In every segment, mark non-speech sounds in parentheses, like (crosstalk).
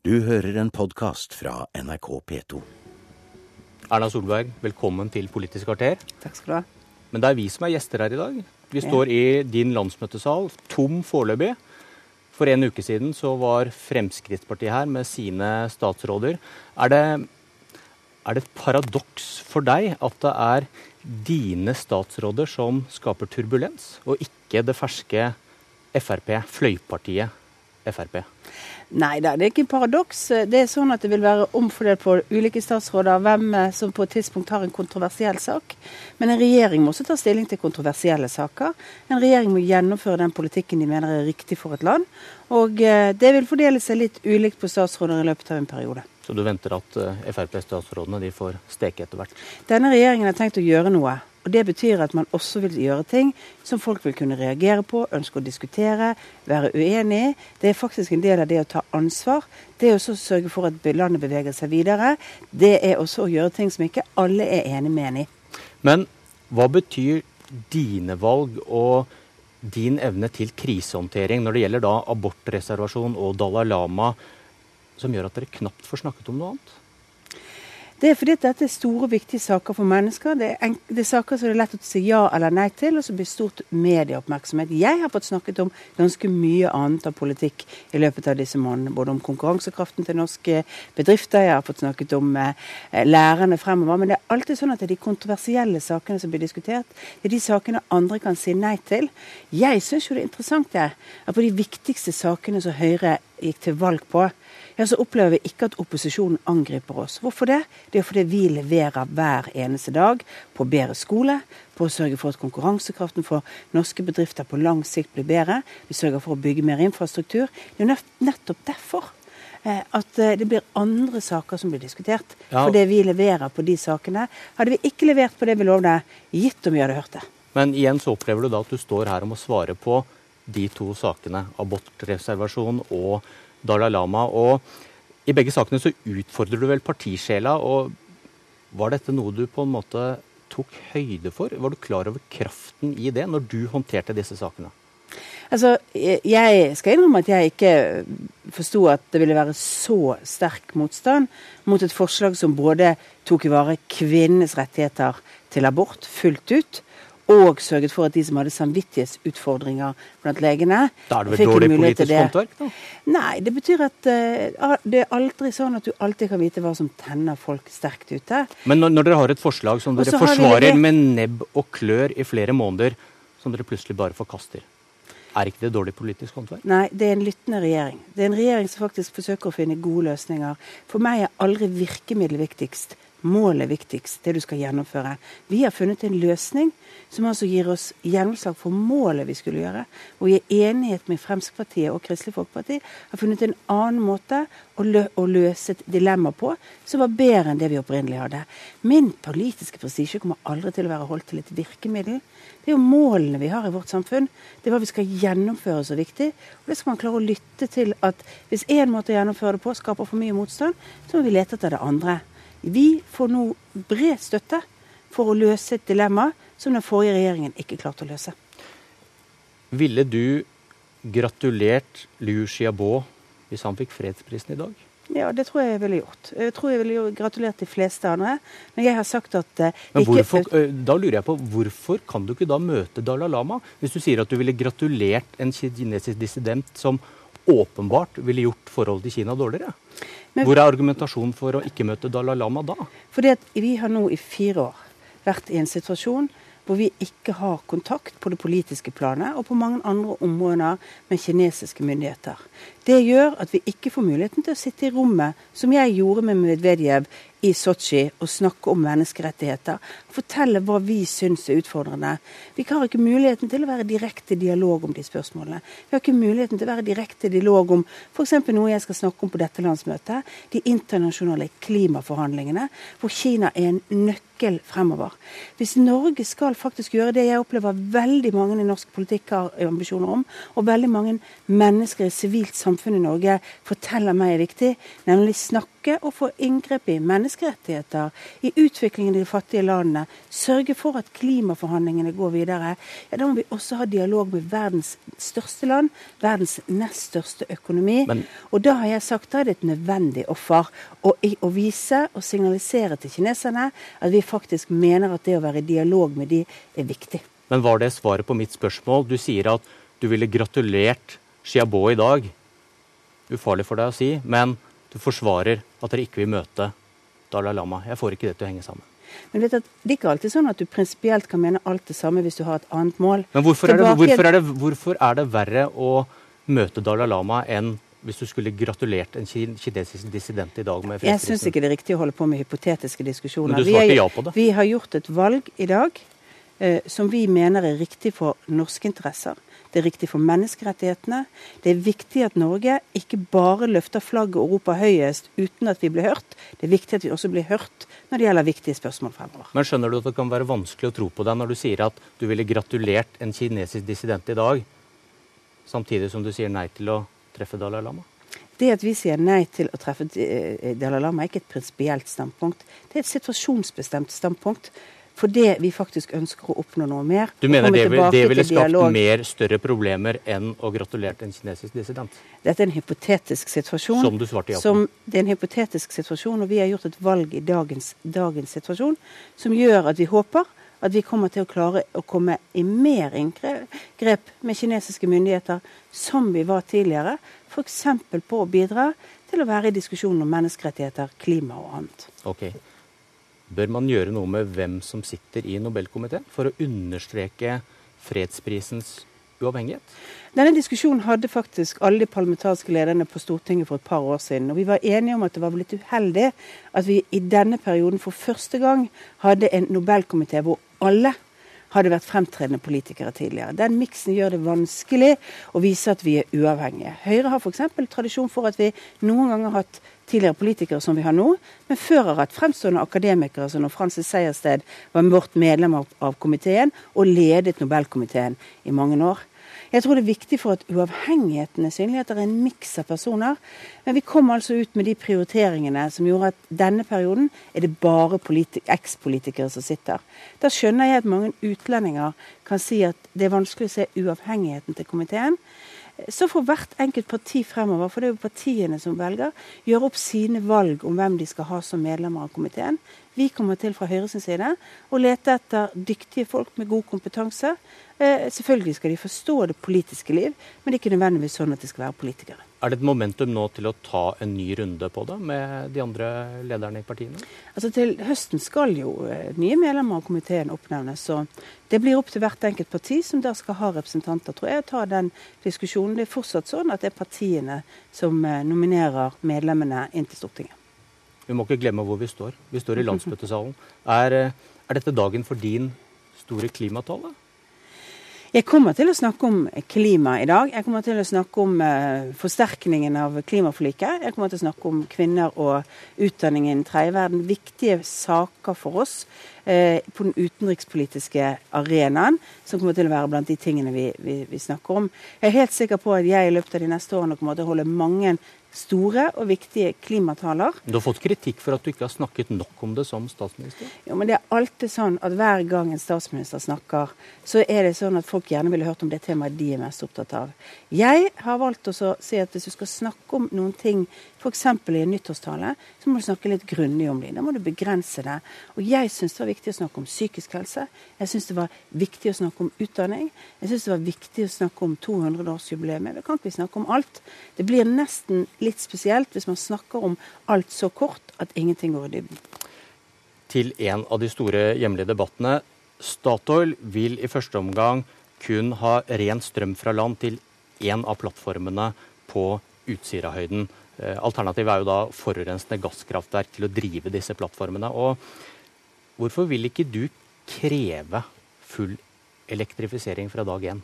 Du hører en podkast fra NRK P2. Erna Solberg, velkommen til Politisk kvarter. Takk skal du ha. Men det er vi som er gjester her i dag. Vi står i din landsmøtesal, tom foreløpig. For en uke siden så var Fremskrittspartiet her med sine statsråder. Er det, er det et paradoks for deg at det er dine statsråder som skaper turbulens, og ikke det ferske Frp, fløypartiet Frp? Nei da, det er ikke en paradoks. Det er sånn at det vil være omfordelt på ulike statsråder hvem eh, som på et tidspunkt har en kontroversiell sak. Men en regjering må også ta stilling til kontroversielle saker. En regjering må gjennomføre den politikken de mener er riktig for et land. Og eh, det vil fordele seg litt ulikt på statsråder i løpet av en periode. Så du venter at eh, Frp-statsrådene får steke etter hvert? Denne regjeringen har tenkt å gjøre noe. Og Det betyr at man også vil gjøre ting som folk vil kunne reagere på, ønske å diskutere, være uenig i. Det er faktisk en del av det å ta ansvar. Det er også å sørge for at landet beveger seg videre. Det er også å gjøre ting som ikke alle er enig med en i. Men hva betyr dine valg og din evne til krisehåndtering når det gjelder da abortreservasjon og Dalai Lama, som gjør at dere knapt får snakket om noe annet? Det er fordi at dette er store, viktige saker for mennesker. Det er, det er, saker som det er lett å si ja eller nei til, og som blir stort medieoppmerksomhet. Jeg har fått snakket om ganske mye annet av politikk i løpet av disse månedene. Både om konkurransekraften til norske bedrifter, jeg har fått snakket om eh, lærerne fremover. Men det er alltid sånn at det er de kontroversielle sakene som blir diskutert. Det er de sakene andre kan si nei til. Jeg syns jo det er interessant det, at på de viktigste sakene som Høyre gikk til valg på, ja, så opplever vi ikke at opposisjonen angriper oss. Hvorfor det? Det er fordi vi leverer hver eneste dag på bedre skole, på å sørge for at konkurransekraften for norske bedrifter på lang sikt blir bedre. Vi sørger for å bygge mer infrastruktur. Det er nettopp derfor eh, at eh, det blir andre saker som blir diskutert. Ja. det vi leverer på de sakene. Hadde vi ikke levert på det vi lovde, gitt om vi hadde hørt det. Men igjen så opplever du da at du står her og må svare på de to sakene. Abortreservasjon og Dalai Lama. Og i begge sakene så utfordrer du vel partisjela. og Var dette noe du på en måte tok høyde for? Var du klar over kraften i det når du håndterte disse sakene? Altså, Jeg skal innrømme at jeg ikke forsto at det ville være så sterk motstand mot et forslag som både tok i vare kvinnenes rettigheter til abort fullt ut, og sørget for at de som hadde samvittighetsutfordringer blant legene Da er det vel dårlig politisk håndverk, da? Nei, det betyr at uh, det er aldri sånn at du alltid kan vite hva som tenner folk sterkt ute. Men når, når dere har et forslag som dere forsvarer med nebb og klør i flere måneder, som dere plutselig bare forkaster, er ikke det dårlig politisk håndverk? Nei, det er en lyttende regjering. Det er en regjering som faktisk forsøker å finne gode løsninger. For meg er aldri virkemiddel viktigst. Målet viktigst, det du skal gjennomføre. Vi har funnet en løsning som altså gir oss gjennomslag for målet vi skulle gjøre. Og i enighet med Fremskrittspartiet og Kristelig Folkeparti har funnet en annen måte å, lø å løse et dilemma på som var bedre enn det vi opprinnelig hadde. Min politiske prestisje kommer aldri til å være holdt til et virkemiddel. Det er jo målene vi har i vårt samfunn. Det er hva vi skal gjennomføre så viktig. Og det skal man klare å lytte til at hvis én måte å gjennomføre det på skaper for mye motstand, så må vi lete etter det andre. Vi får nå bred støtte for å løse et dilemma som den forrige regjeringen ikke klarte å løse. Ville du gratulert Liu Xiaobo hvis han fikk fredsprisen i dag? Ja, det tror jeg jeg ville gjort. Jeg tror jeg ville gratulert de fleste andre. Men jeg har sagt at uh, Men hvorfor, ikke... Eh, da lurer jeg på, hvorfor kan du ikke da møte Dalai Lama? Hvis du sier at du ville gratulert en kinesisk dissident som åpenbart ville gjort forholdet til Kina dårligere? Men, Hvor er argumentasjonen for å ikke møte Dalai Lama da? Fordi at vi har nå i fire år vært i en situasjon hvor vi ikke har kontakt på det politiske planet og på mange andre områder med kinesiske myndigheter. Det gjør at vi ikke får muligheten til å sitte i rommet, som jeg gjorde med Medvedev i Sotsji, og snakke om menneskerettigheter. Fortelle hva vi syns er utfordrende. Vi har ikke muligheten til å være direkte dialog om de spørsmålene. Vi har ikke muligheten til å være direkte dialog om f.eks. noe jeg skal snakke om på dette landsmøtet, de internasjonale klimaforhandlingene, hvor Kina er en nøkkel fremover. Hvis Norge skal faktisk gjøre det jeg opplever veldig mange i norsk politikk har ambisjoner om, og veldig mange mennesker i sivilt samfunn i Norge forteller meg er viktig, nemlig snakke og få inngrep i mennesker menneskerettigheter, i utviklingen i de fattige landene, sørge for at klimaforhandlingene går videre, ja, da må vi også ha dialog med verdens største land, verdens nest største økonomi. Men, og da har jeg sagt da er det et nødvendig offer å, å vise og signalisere til kineserne at vi faktisk mener at det å være i dialog med de er viktig. Men var det svaret på mitt spørsmål? Du sier at du ville gratulert Xiaobo i dag. Ufarlig for deg å si, men du forsvarer at dere ikke vil møte Dalai Lama. Jeg får ikke det til å henge sammen. Men vet du, Det er ikke alltid sånn at du prinsipielt kan mene alt det samme hvis du har et annet mål. Men hvorfor er, det, hvorfor, er det, hvorfor er, det, verre å møte Dalai Lama enn hvis du skulle gratulert en kinesisk dissident i dag med fredsprisen? Jeg syns ikke det er riktig å holde på med hypotetiske diskusjoner. Men du svarte ja på det. Vi har gjort et valg i dag eh, som vi mener er riktig for norske interesser. Det er riktig for menneskerettighetene. Det er viktig at Norge ikke bare løfter flagget og roper høyest uten at vi blir hørt. Det er viktig at vi også blir hørt når det gjelder viktige spørsmål fremover. Men skjønner du at det kan være vanskelig å tro på deg når du sier at du ville gratulert en kinesisk dissident i dag, samtidig som du sier nei til å treffe Dalai Lama? Det at vi sier nei til å treffe eh, Dalai Lama, er ikke et prinsipielt standpunkt. Det er et situasjonsbestemt standpunkt fordi vi faktisk ønsker å oppnå noe mer. Du mener det, det ville skapt mer større problemer enn å gratulere en kinesisk dissident? Dette er en hypotetisk situasjon. Som du svarte ja på. det er en hypotetisk situasjon, og vi har gjort et valg i dagens, dagens situasjon som gjør at vi håper at vi kommer til å klare å komme i mer inngrep med kinesiske myndigheter som vi var tidligere. F.eks. på å bidra til å være i diskusjonen om menneskerettigheter, klima og annet. Okay. Bør man gjøre noe med hvem som sitter i Nobelkomiteen, for å understreke fredsprisens uavhengighet? Denne diskusjonen hadde faktisk alle de parlamentariske lederne på Stortinget for et par år siden. Og vi var enige om at det var litt uheldig at vi i denne perioden for første gang hadde en Nobelkomité hvor alle hadde vært fremtredende politikere tidligere. Den miksen gjør det vanskelig å vise at vi er uavhengige. Høyre har f.eks. tradisjon for at vi noen ganger har hatt tidligere politikere som vi har nå, men før har hatt fremstående akademikere som når Francis Sejersted var vårt medlem av, av komiteen og ledet Nobelkomiteen i mange år. Jeg tror det er viktig for at uavhengigheten er synlig, at det er en miks av personer. Men vi kom altså ut med de prioriteringene som gjorde at denne perioden er det bare ekspolitikere som sitter. Da skjønner jeg at mange utlendinger kan si at det er vanskelig å se uavhengigheten til komiteen. Så får hvert enkelt parti fremover, for det er jo partiene som velger, gjøre opp sine valg om hvem de skal ha som medlemmer av komiteen. Vi kommer til fra Høyres side å lete etter dyktige folk med god kompetanse. Eh, selvfølgelig skal de forstå det politiske liv, men det er ikke nødvendigvis sånn at de skal være politikere. Er det et momentum nå til å ta en ny runde på det med de andre lederne i partiene? Altså Til høsten skal jo eh, nye medlemmer av komiteen oppnevnes. så Det blir opp til hvert enkelt parti som der skal ha representanter, tror jeg, å ta den diskusjonen. Det er fortsatt sånn at det er partiene som eh, nominerer medlemmene inn til Stortinget. Vi må ikke glemme hvor vi står. Vi står i landsmøtesalen. Er, eh, er dette dagen for din store klimatale? Jeg kommer til å snakke om klima i dag. Jeg kommer til å snakke om uh, forsterkningen av klimaforliket. Jeg kommer til å snakke om kvinner og utdanning innen tredje verden. Viktige saker for oss på den utenrikspolitiske arenaen, som kommer til å være blant de tingene vi, vi, vi, snakker om. Jeg er helt sikker på at jeg i løpet av de neste årene kommer til å holde mange store og viktige klimataler. Du har fått kritikk for at du ikke har snakket nok om det som statsminister? Jo, men det er alltid sånn at hver gang en statsminister snakker, så er det sånn at folk gjerne ville hørt om det temaet de er mest opptatt av. Jeg har valgt å si at hvis du skal snakke om noen ting F.eks. i en nyttårstale, så må du snakke litt grundig om dem. Da må du begrense det. Og jeg syns det var viktig å snakke om psykisk helse. Jeg syns det var viktig å snakke om utdanning. Jeg syns det var viktig å snakke om 200-årsjubileet. Da kan ikke vi snakke om alt. Det blir nesten litt spesielt hvis man snakker om alt så kort at ingenting går i dybden. Til en av de store hjemlige debattene. Statoil vil i første omgang kun ha ren strøm fra land til én av plattformene på Utsirahøyden. Eh, alternativet er jo da forurensende gasskraftverk til å drive disse plattformene. Og hvorfor vil ikke du kreve full elektrifisering fra dag én?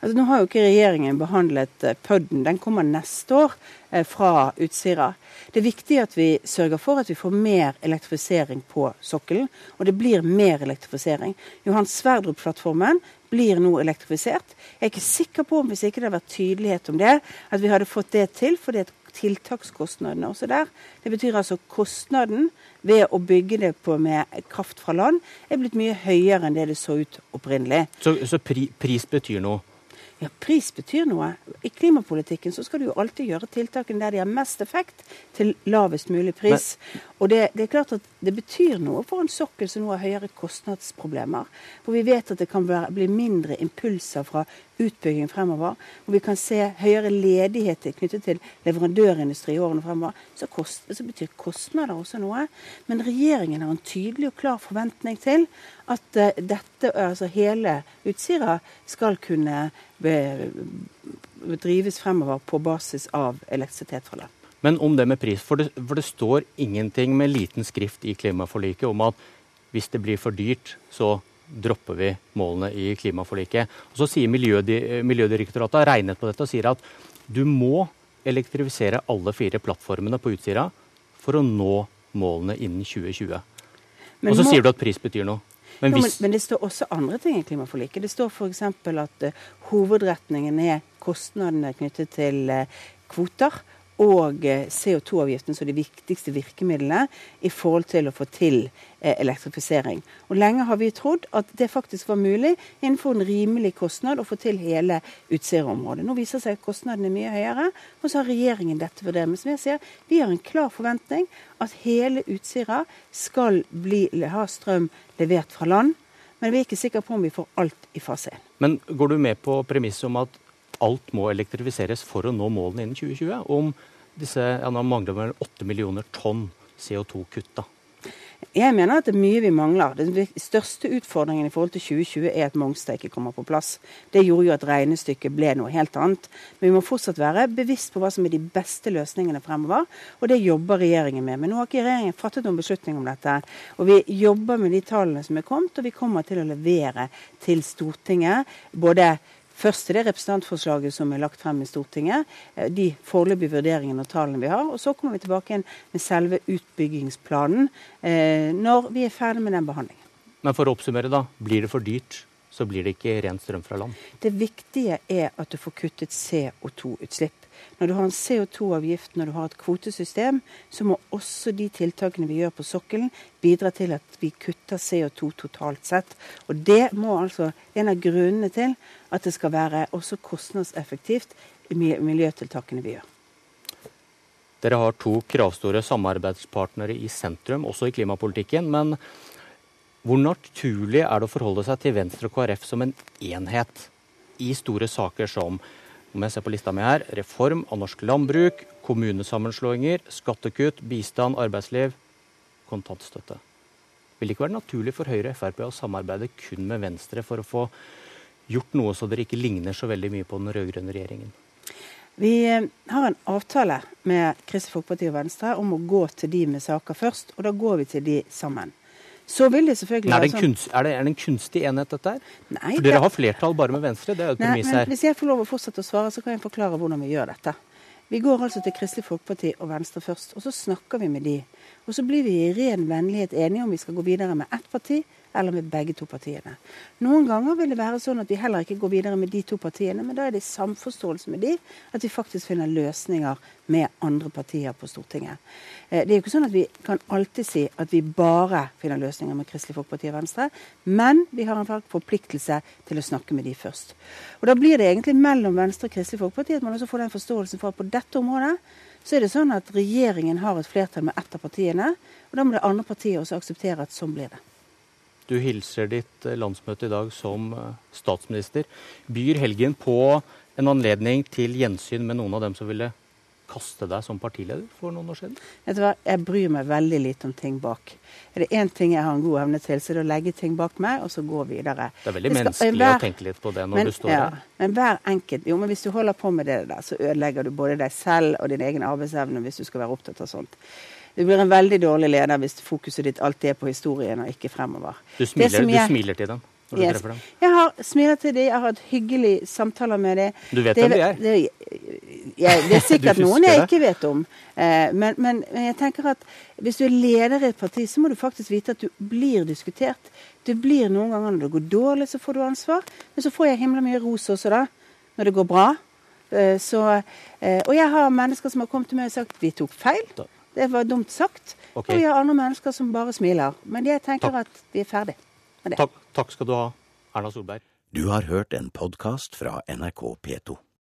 Altså, nå har jo ikke regjeringen behandlet uh, PUD-en. Den kommer neste år eh, fra Utsira. Det er viktig at vi sørger for at vi får mer elektrifisering på sokkelen. Og det blir mer elektrifisering. Johan Sverdrup-plattformen blir nå elektrifisert. Jeg er ikke sikker på om hvis ikke det hadde vært tydelighet om det, at vi hadde fått det til. fordi at tiltakskostnadene også der. Det betyr altså kostnaden ved å bygge det på med kraft fra land er blitt mye høyere enn det det så ut opprinnelig. Så, så pri, pris betyr noe? Ja, pris betyr noe. I klimapolitikken så skal du jo alltid gjøre tiltakene der de har mest effekt, til lavest mulig pris. Men, og det, det, er klart at det betyr noe for en sokkel som nå har høyere kostnadsproblemer. Hvor vi vet at det kan bli mindre impulser fra utbygging fremover. og vi kan se høyere ledighet knyttet til leverandørindustri i årene fremover. Så, kost, så betyr kostnader også noe. Men regjeringen har en tydelig og klar forventning til at uh, dette, altså hele Utsira skal kunne drives fremover på basis av elektrisitet fra land. Men om det med pris, for det, for det, står ingenting med liten skrift i klimaforliket om at hvis det blir for dyrt, så dropper vi målene i klimaforliket. Og Så sier Miljødirektoratet har regnet på dette og sier at du må elektrifisere alle fire plattformene på Utsira for å nå målene innen 2020. Men og så må... sier du at pris betyr noe. Men, hvis... jo, men, men, det står også andre ting i klimaforliket. Det står f.eks. at uh, hovedretningen er kostnadene knyttet til uh, kvoter og eh, CO2-avgiften som de viktigste virkemidlene i forhold til å få til eh, elektrifisering. Og Lenge har vi trodd at det faktisk var mulig innenfor en rimelig kostnad å få til hele Utsira-området. Nå viser seg at kostnadene er mye høyere, og så har regjeringen dette vurdert. Men som jeg sier, vi har en klar forventning at hele Utsira skal bli, ha strøm levert fra land. Men vi er ikke sikre på om vi får alt i fase 1. Men går du med på premisset om at alt må elektrifiseres for å nå målene innen 2020. Om disse ja, nå mangler vel 8 millioner tonn CO2-kutt. da. Jeg mener at det er mye vi mangler. Den største utfordringen i forhold til 2020 er at Mongstad ikke kommer på plass. Det gjorde jo at regnestykket ble noe helt annet. Men vi må fortsatt være bevisst på hva som er de beste løsningene fremover. Og det jobber regjeringen med. Men nå har ikke regjeringen fattet noen beslutning om dette. Og vi jobber med de tallene som er kommet, og vi kommer til å levere til Stortinget både Først til det representantforslaget som er lagt frem i Stortinget, eh, de foreløpige vurderingene og tallene vi har. Og så kommer vi tilbake med selve utbyggingsplanen eh, når vi er ferdig med den behandlingen. Men for å oppsummere, da. Blir det for dyrt, så blir det ikke ren strøm fra land? Det viktige er at du får kuttet CO2-utslipp. Når du har en CO2-avgift, når du har et kvotesystem, så må også de tiltakene vi gjør på sokkelen, bidra til at vi kutter CO2 totalt sett. Og det må altså en av grunnene til at det skal være også kostnadseffektivt i miljøtiltakene vi gjør. Dere har to kravstore samarbeidspartnere i sentrum, også i klimapolitikken. Men hvor naturlig er det å forholde seg til Venstre og KrF som en enhet i store saker som om jeg ser på lista mi her, reform av norsk landbruk, kommunesammenslåinger, skattekutt, bistand, arbeidsliv, kontantstøtte. Vil det ikke være naturlig for Høyre og Frp å samarbeide kun med Venstre for å få gjort noe så dere ikke ligner så veldig mye på den rød-grønne regjeringen? Vi eh, har en avtale med Kristelig Folkeparti og Venstre om å gå til de med saker først, og da går vi til de sammen. Så vil det selvfølgelig være sånn. Kunst, er, det, er, det, en kunstig enhet, dette her? Nei, For dere har flertall bare med Venstre? Det er jo et premiss her. Hvis jeg får lov å fortsette å svare, så kan jeg forklare hvordan vi gjør dette. Vi går altså til Kristelig Folkeparti og Venstre først, og så snakker vi med de. Og så blir vi i ren vennlighet enige om vi skal gå videre med ett parti eller med begge to partiene. Noen ganger vil det være sånn at vi heller ikke går videre med de to partiene, men da er det i samforståelse med de at vi faktisk finner løsninger med andre partier på Stortinget. Eh, det er jo ikke sånn at vi kan alltid si at vi bare finner løsninger med Kristelig Folkeparti og Venstre, men vi har en forpliktelse til å snakke med de først. Og Da blir det egentlig mellom Venstre og Kristelig Folkeparti at man også får den forståelsen for at på dette området så er det sånn at regjeringen har et flertall med ett av partiene, og da må det andre partiet også akseptere at sånn blir det. Du hilser ditt eh, landsmøte i dag som eh, statsminister. Byr helgen på en anledning til gjensyn med noen av dem som ville kaste deg som partileder for noen år siden? Vet du hva, Jeg bryr meg veldig lite om ting bak. Er det én ting jeg har en god evne til, så er det å legge ting bak meg og så gå videre. Det er veldig skal, menneskelig hver, å tenke litt på det når men, du står ja, der. Men hver enkelt, jo, men hvis du holder på med det der, så ødelegger du både deg selv og din egen arbeidsevne hvis du skal være opptatt av sånt. Du blir en veldig dårlig leder hvis fokuset ditt alltid er på historien og ikke fremover. Du smiler, jeg, du smiler til dem? når yes. du treffer dem? Jeg har smilet til dem, jeg har hatt hyggelige samtaler med dem. Du vet hvem de er? Det, (laughs) jeg, det er sikkert noen jeg ikke vet om. Eh, men, men, jeg tenker at hvis du er leder i et parti, så må du faktisk vite at du blir diskutert. Det blir noen ganger når det går dårlig, så får du ansvar. Men så får jeg himla mye ros også, da. Når det går bra. Eh, Så, eh, og jeg har mennesker som har kommet til meg og sagt vi tok feil. Det var dumt sagt. Okay. Og vi har andre mennesker som bare smiler. Men jeg tenker Takk. at vi er ferdig med det. Takk, takk skal du ha, Erna Solberg. Du har hørt en podkast fra NRK P2.